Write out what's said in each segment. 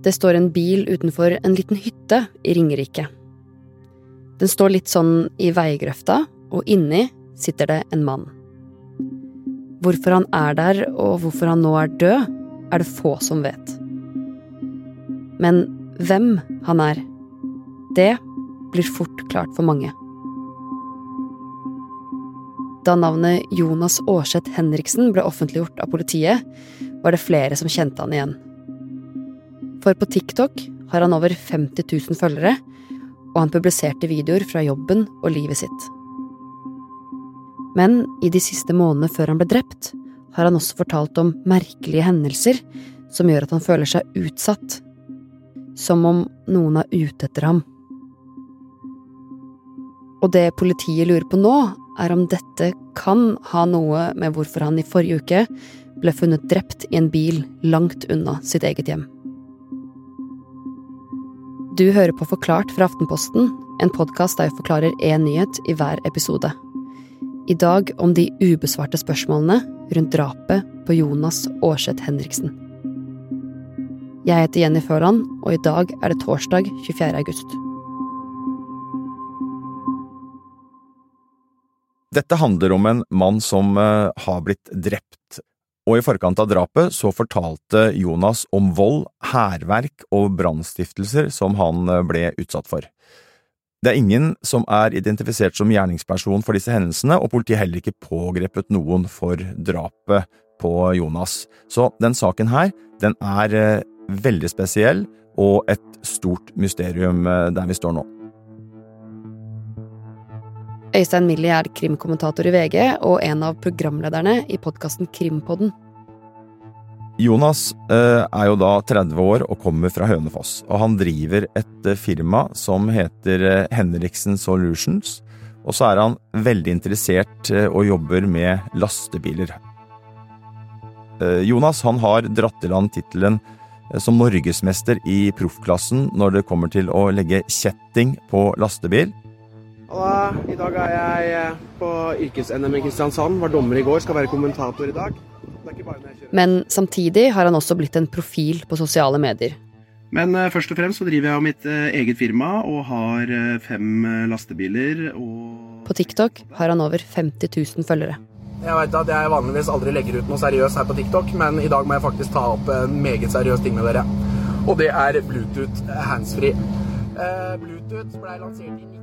Det står en bil utenfor en liten hytte i Ringerike. Den står litt sånn i veigrøfta, og inni sitter det en mann. Hvorfor han er der, og hvorfor han nå er død, er det få som vet. Men hvem han er, det blir fort klart for mange. Da navnet Jonas Aarseth Henriksen ble offentliggjort av politiet, var det flere som kjente han igjen. For på TikTok har han over 50 000 følgere, og han publiserte videoer fra jobben og livet sitt. Men i de siste månedene før han ble drept, har han også fortalt om merkelige hendelser som gjør at han føler seg utsatt. Som om noen er ute etter ham. Og det politiet lurer på nå, er om dette kan ha noe med hvorfor han i forrige uke ble funnet drept i en bil langt unna sitt eget hjem. Du hører på Forklart fra Aftenposten, en podkast der jeg forklarer én nyhet i hver episode. I dag om de ubesvarte spørsmålene rundt drapet på Jonas Aarseth Henriksen. Jeg heter Jenny Førland, og i dag er det torsdag 24. august. Dette handler om en mann som uh, har blitt drept, og i forkant av drapet så fortalte Jonas om vold, hærverk og brannstiftelser som han uh, ble utsatt for. Det er ingen som er identifisert som gjerningsperson for disse hendelsene, og politiet heller ikke pågrepet noen for drapet på Jonas. Så den saken her, den er uh, veldig spesiell og et stort mysterium der vi står nå. Øystein Millie er krimkommentator i VG og en av programlederne i podkasten Krimpodden. Jonas eh, er jo da 30 år og kommer fra Hønefoss. og Han driver et eh, firma som heter eh, Henriksen Solutions. Og så er han veldig interessert og jobber med lastebiler. Jonas han har dratt i land tittelen som norgesmester i proffklassen når det kommer til å legge kjetting på lastebil. Og I dag er jeg eh, på yrkes-NM i Kristiansand. Var dommer i går, skal være kommentator i dag. Men samtidig har han også blitt en profil på sosiale medier. Men uh, først og fremst så driver jeg mitt uh, eget firma og har uh, fem lastebiler og På TikTok har han over 50 000 følgere. Jeg vet at jeg vanligvis aldri legger ut noe seriøst her på TikTok, men i dag må jeg faktisk ta opp en meget seriøs ting med dere. Og det er Bluetooth handsfree. Bluetooth ble lansert i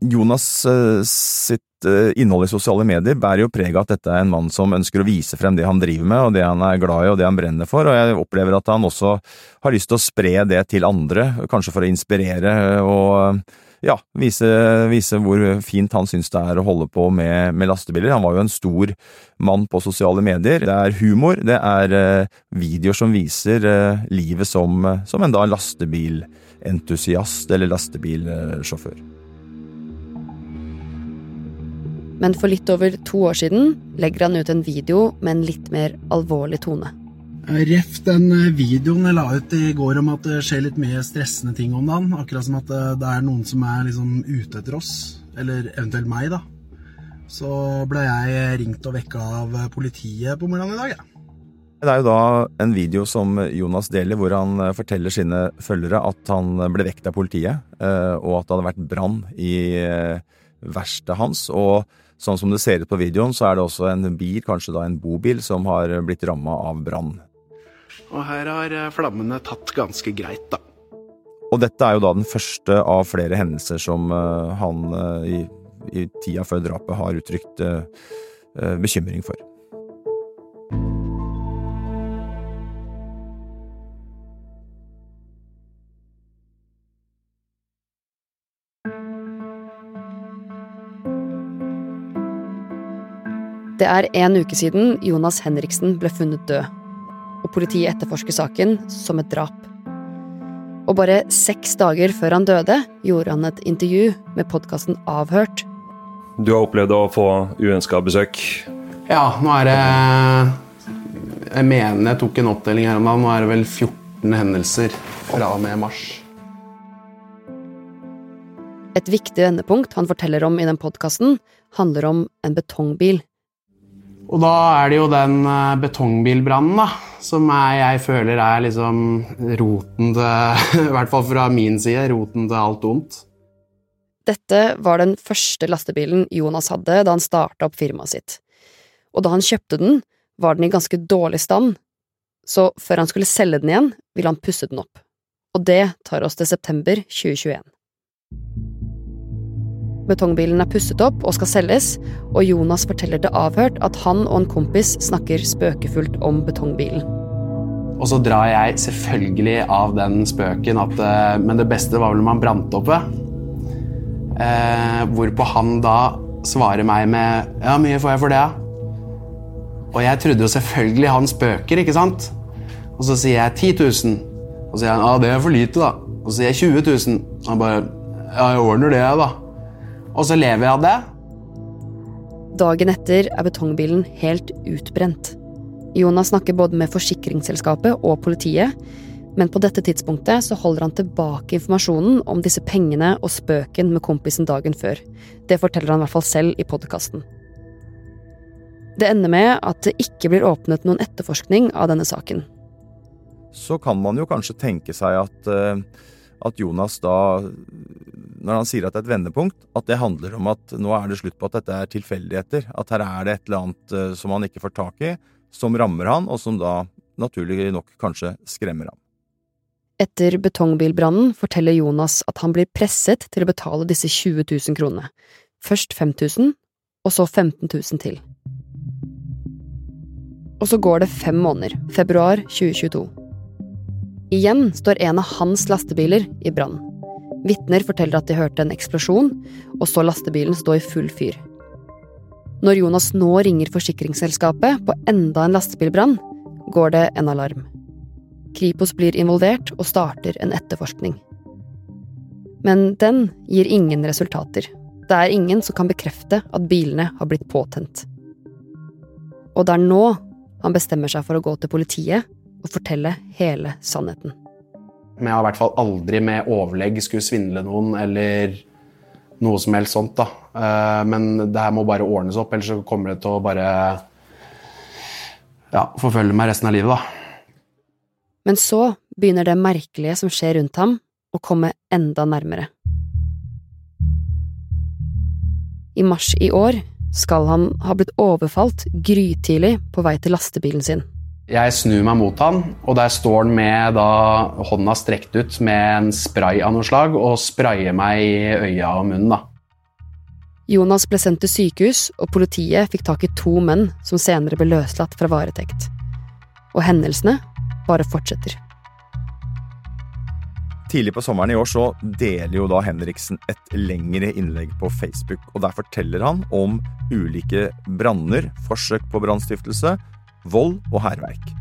Jonas eh, sitt eh, innhold i sosiale medier bærer jo preg av at dette er en mann som ønsker å vise frem det han driver med, og det han er glad i og det han brenner for, og jeg opplever at han også har lyst til å spre det til andre, kanskje for å inspirere og ja, vise, vise hvor fint han syns det er å holde på med, med, lastebiler. Han var jo en stor mann på sosiale medier. Det er humor, det er videoer som viser livet som, som en da lastebilentusiast eller lastebilsjåfør. Men for litt over to år siden legger han ut en video med en litt mer alvorlig tone. Ref den eh, videoen jeg la ut i går om at det skjer litt mye stressende ting om dagen. Akkurat som at eh, det er noen som er liksom ute etter oss. Eller eventuelt meg, da. Så ble jeg ringt og vekka av politiet på morgenen i dag, Ja. Det er jo da en video som Jonas deler, hvor han eh, forteller sine følgere at han ble vekt av politiet, og at det hadde vært brann i verkstedet hans. Og Sånn som det ser ut på videoen, så er det også en bil, kanskje da en bobil, som har blitt ramma av brann. Og her har eh, flammene tatt ganske greit, da. Og dette er jo da den første av flere hendelser som uh, han uh, i, i, tida før drapet har uttrykt bekymring for. Det er en uke siden Jonas Henriksen ble funnet død, og politiet etterforsker saken som et drap. Og bare seks dager før han døde, gjorde han et intervju med podkasten Avhørt. Du har opplevd å få uønska besøk? Ja, nå er det Jeg mener jeg tok en oppdeling her om dagen. Nå er det vel 14 hendelser fra og med mars. Et viktig vendepunkt han forteller om i den podkasten, handler om en betongbil Og da er det jo den eh, betongbilbrannen da, som er, jeg føler er liksom roten til I hvert fall fra min side, roten til alt ondt. Dette var den første lastebilen Jonas hadde da han starta opp firmaet sitt. Og da han kjøpte den, var den i ganske dårlig stand, så før han skulle selge den igjen, ville han pusse den opp. Og det tar oss til september 2021. Betongbilen er pusset opp og skal selges, og Jonas forteller det avhørt at han og en kompis snakker spøkefullt om betongbilen. Og så drar jeg selvfølgelig av den spøken at eh, Men det beste var vel om han brant opp ved. Eh, hvorpå han da svarer meg med Ja, mye får jeg for det, ja. Og jeg trodde jo selvfølgelig han spøker, ikke sant? Og så sier jeg 10 000. Og så sier han ja, det er for lite, da. Og så sier jeg 20 000. Og han bare ja, jeg ordner det, da. Og så lever jeg av det. Dagen etter er betongbilen helt utbrent. Jonas snakker både med forsikringsselskapet og politiet, men på dette tidspunktet så holder han tilbake informasjonen om disse pengene og spøken med kompisen dagen før. Det forteller han i hvert fall selv i podkasten. Det ender med at det ikke blir åpnet noen etterforskning av denne saken. Så kan man jo kanskje tenke seg at, eh, at Jonas da når han sier at det er et vendepunkt, at det handler om at nå er det slutt på at dette er tilfeldigheter. At her er det et eller annet eh, som han ikke får tak i, som rammer han, og som da naturlig nok kanskje skremmer ham. Etter betongbilbrannen forteller Jonas at han blir presset til å betale disse 20 000 kronene. Først 5000, og så 15 000 til. Og så går det fem måneder, februar 2022. Igjen står en av hans lastebiler i brann. Vitner forteller at de hørte en eksplosjon, og så lastebilen stå i full fyr. Når Jonas nå ringer forsikringsselskapet på enda en lastebilbrann, går det en alarm. Kripos blir involvert og starter en etterforskning. Men den gir ingen resultater. Det er ingen som kan bekrefte at bilene har blitt påtent. Og det er nå han bestemmer seg for å gå til politiet og fortelle hele sannheten. Men jeg har i hvert fall aldri med overlegg skulle svindle noen eller noe som helst sånt. da. Eh, men det her må bare ordnes opp, ellers så kommer det til å bare ja, forfølge meg resten av livet, da. Men så begynner det merkelige som skjer rundt ham, å komme enda nærmere. I mars i år skal han ha blitt overfalt grytidlig på vei til lastebilen sin. Jeg snur meg mot han, og der står han med da, hånda strekt ut med en spray av noe slag og sprayer meg i øya og munnen. da. Jonas ble sendt til sykehus, og politiet fikk tak i to menn som senere ble løslatt fra varetekt. Og hendelsene bare fortsetter. Tidlig på sommeren i år så deler jo da Henriksen et lengre innlegg på Facebook, og der forteller han om ulike branner, forsøk på brannstiftelse vold og hærverk.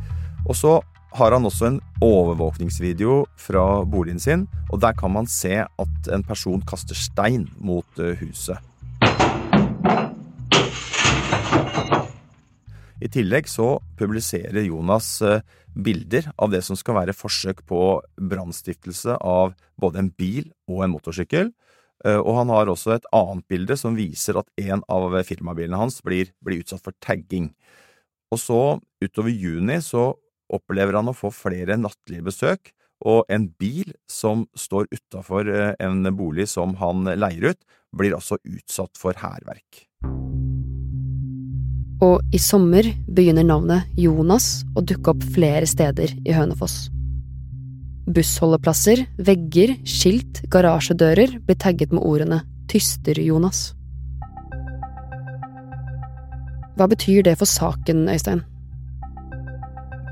Og så har han også en overvåkningsvideo fra boligen sin, og der kan man se at en person kaster stein mot eh, huset. I tillegg så publiserer Jonas eh, bilder av det som skal være forsøk på brannstiftelse av både en bil og en motorsykkel. Eh, og han har også et annet bilde som viser at en av firmabilene hans blir, blir utsatt for tagging. Og så, utover juni, så opplever han å få flere nattlige besøk, og en bil som står utafor eh, en bolig som han leier ut, blir også utsatt for hærverk. Og i sommer begynner navnet Jonas å dukke opp flere steder i Hønefoss. Bussholdeplasser, vegger, skilt, garasjedører blir tagget med ordene Tyster-Jonas. Hva betyr det for saken, Øystein?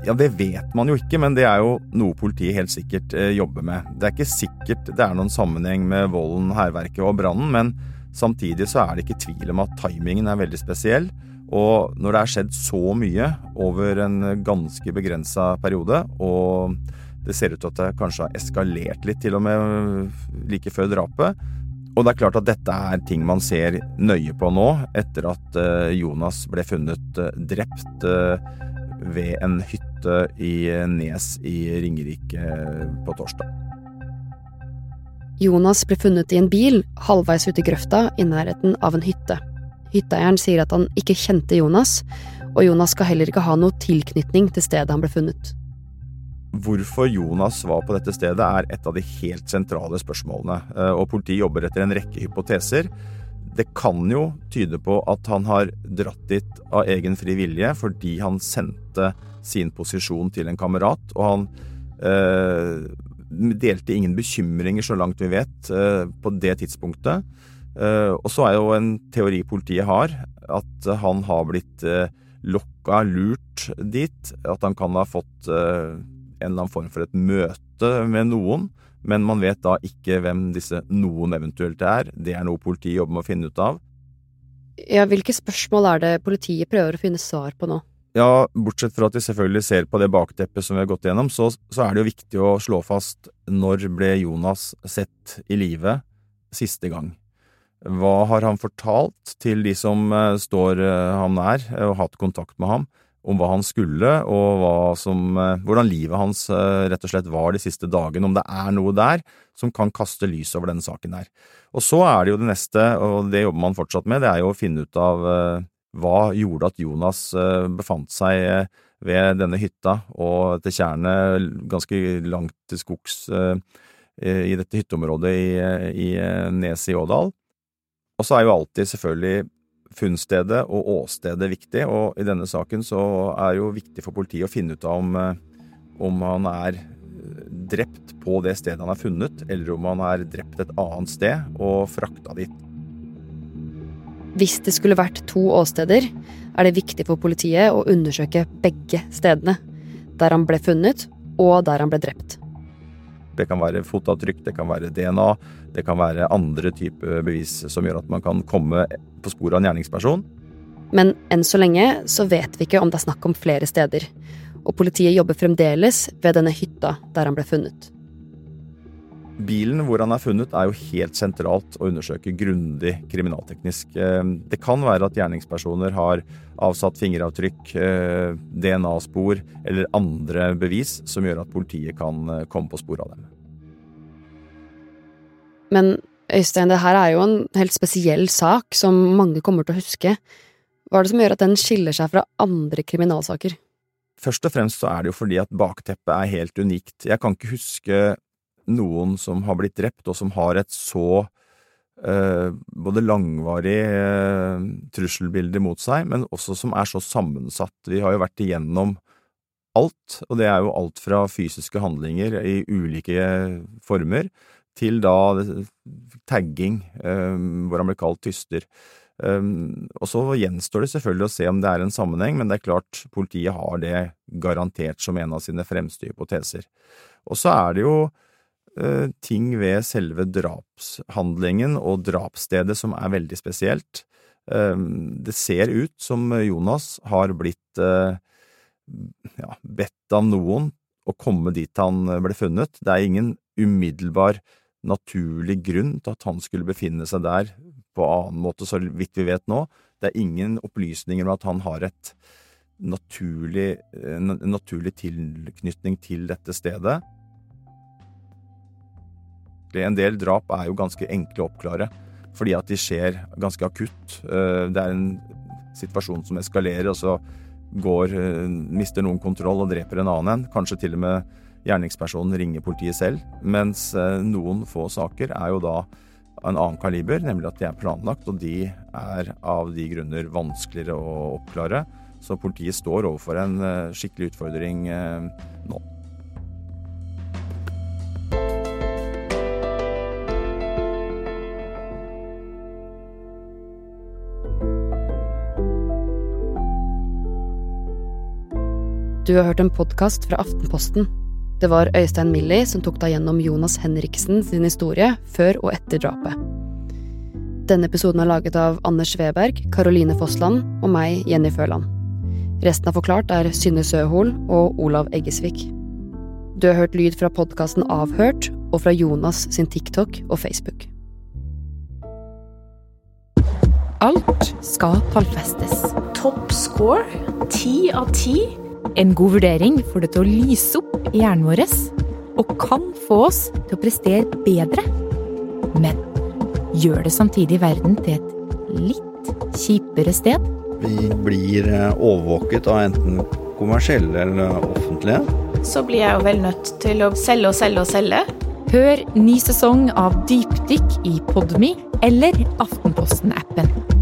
Ja, Det vet man jo ikke, men det er jo noe politiet helt sikkert eh, jobber med. Det er ikke sikkert det er noen sammenheng med volden, hærverket og brannen, men samtidig så er det ikke tvil om at timingen er veldig spesiell. Og når det er skjedd så mye over en ganske begrensa periode, og det ser ut til at det kanskje har eskalert litt til og med like før drapet, og det er klart at dette er ting man ser nøye på nå, etter at eh, Jonas ble funnet eh, drept eh, ved en hytte i Nes i Ringerike på torsdag. Jonas ble funnet i en bil halvveis ute i grøfta i nærheten av en hytte. Hytteeieren sier at han ikke kjente Jonas, og Jonas skal heller ikke ha noe tilknytning til stedet han ble funnet. Hvorfor Jonas var på dette stedet er et av de helt sentrale spørsmålene, eh, og politiet jobber etter en rekke hypoteser. Det kan jo tyde på at han har dratt dit av egen fri vilje fordi han sendte sin posisjon til en kamerat, og han eh, delte ingen bekymringer, så langt vi vet, eh, på det tidspunktet. Eh, og så er jo en teori politiet har, at han har blitt eh, lokka, lurt dit. At han kan ha fått eh, en eller annen form for et møte med noen, men man vet da ikke hvem disse noen eventuelt er. Det er noe politiet jobber med å finne ut av. Ja, hvilke spørsmål er det politiet prøver å finne svar på nå? Ja, bortsett fra at vi selvfølgelig ser på det bakteppet som vi har gått gjennom, så, så er det jo viktig å slå fast når ble Jonas sett i live siste gang? Hva har han fortalt til de som uh, står uh, ham nær og hatt kontakt med ham? Om hva han skulle, og som, eh, hvordan livet hans eh, rett og slett var de siste dagene, om det er noe der som kan kaste lys over denne saken her. Og så er det jo det neste, og det jobber man fortsatt med, det er jo å finne ut av eh, hva gjorde at Jonas befant seg ved denne hytta og til tjernet ganske langt til skogs i dette hytteområdet i, i Nes i Ådal. Og så er jo alltid selvfølgelig funnstedet og åstedet viktig, og i denne saken så er jo viktig for politiet å finne ut av om, eh, om han er drept på det stedet han er funnet, eller om han er drept et annet sted og frakta dit. Hvis det skulle vært to åsteder, er det viktig for politiet å undersøke begge stedene. Der han ble funnet, og der han ble drept. Det kan være fotavtrykk, det kan være DNA, det kan være andre typer bevis som gjør at man kan komme på sporet av en gjerningsperson. Men enn så lenge så vet vi ikke om det er snakk om flere steder, og politiet jobber fremdeles ved denne hytta der han ble funnet. Bilen hvor han er funnet er jo helt sentralt å undersøke grundig kriminalteknisk. Eh, det kan være at gjerningspersoner har avsatt fingeravtrykk, eh, DNA-spor eller andre bevis som gjør at politiet kan eh, komme på sporet av dem. Men Øystein, det her er jo en helt spesiell sak som mange kommer til å huske. Hva er det som gjør at den skiller seg fra andre kriminalsaker? Først og fremst så er det jo fordi at bakteppet er helt unikt. Jeg kan ikke huske noen som har blitt drept, og som har et så eh, både langvarig eh, trusselbilde mot seg, men også som er så sammensatt. Vi har jo vært igjennom alt, og det er jo alt fra fysiske handlinger i ulike former til da tagging, eh, hvor han ble kalt tyster. Um, og så gjenstår det selvfølgelig å se om det er en sammenheng, men det er klart politiet har det garantert som en av sine fremste hypoteser. Og så er det jo ting ved selve drapshandlingen og drapsstedet som er veldig spesielt. Um, det ser ut som Jonas har blitt uh, ja, bedt av noen å komme dit han ble funnet. Det er ingen umiddelbar naturlig grunn til at han skulle befinne seg der på annen måte, så vidt vi vet nå. Det er ingen opplysninger om at han har et naturlig, en naturlig tilknytning til dette stedet. En del drap er jo ganske enkle å oppklare, fordi at de skjer ganske akutt. Eh, det er en situasjon som eskalerer, og så går, eh, mister noen kontroll og dreper en annen en. Kanskje til og med gjerningspersonen ringer politiet selv, mens eh, noen få saker er jo da en annen kaliber, nemlig at de er planlagt, og de er av de grunner vanskeligere å oppklare. Så politiet står overfor en skikkelig utfordring nå. Du har hørt en podkast fra Aftenposten. Det var Øystein Millie som tok deg gjennom Jonas Henriksen sin historie før og etter drapet. Denne episoden er laget av Anders Sveberg, Caroline Fossland og meg, Jenny Føland. Resten av Forklart er Synne Søhol og Olav Eggesvik. Du har hørt lyd fra podkasten Avhørt og fra Jonas sin TikTok og Facebook. Alt skal tallfestes. Topp score ti av ti en god vurdering får det til å lyse opp i hjernen vår og kan få oss til å prestere bedre. Men gjør det samtidig verden til et litt kjipere sted? vi blir eh, overvåket av enten kommersielle eller offentlige. Så blir jeg jo vel nødt til å selge og selge og selge. Hør ny sesong av Dypdykk i Podmy eller Aftenposten-appen.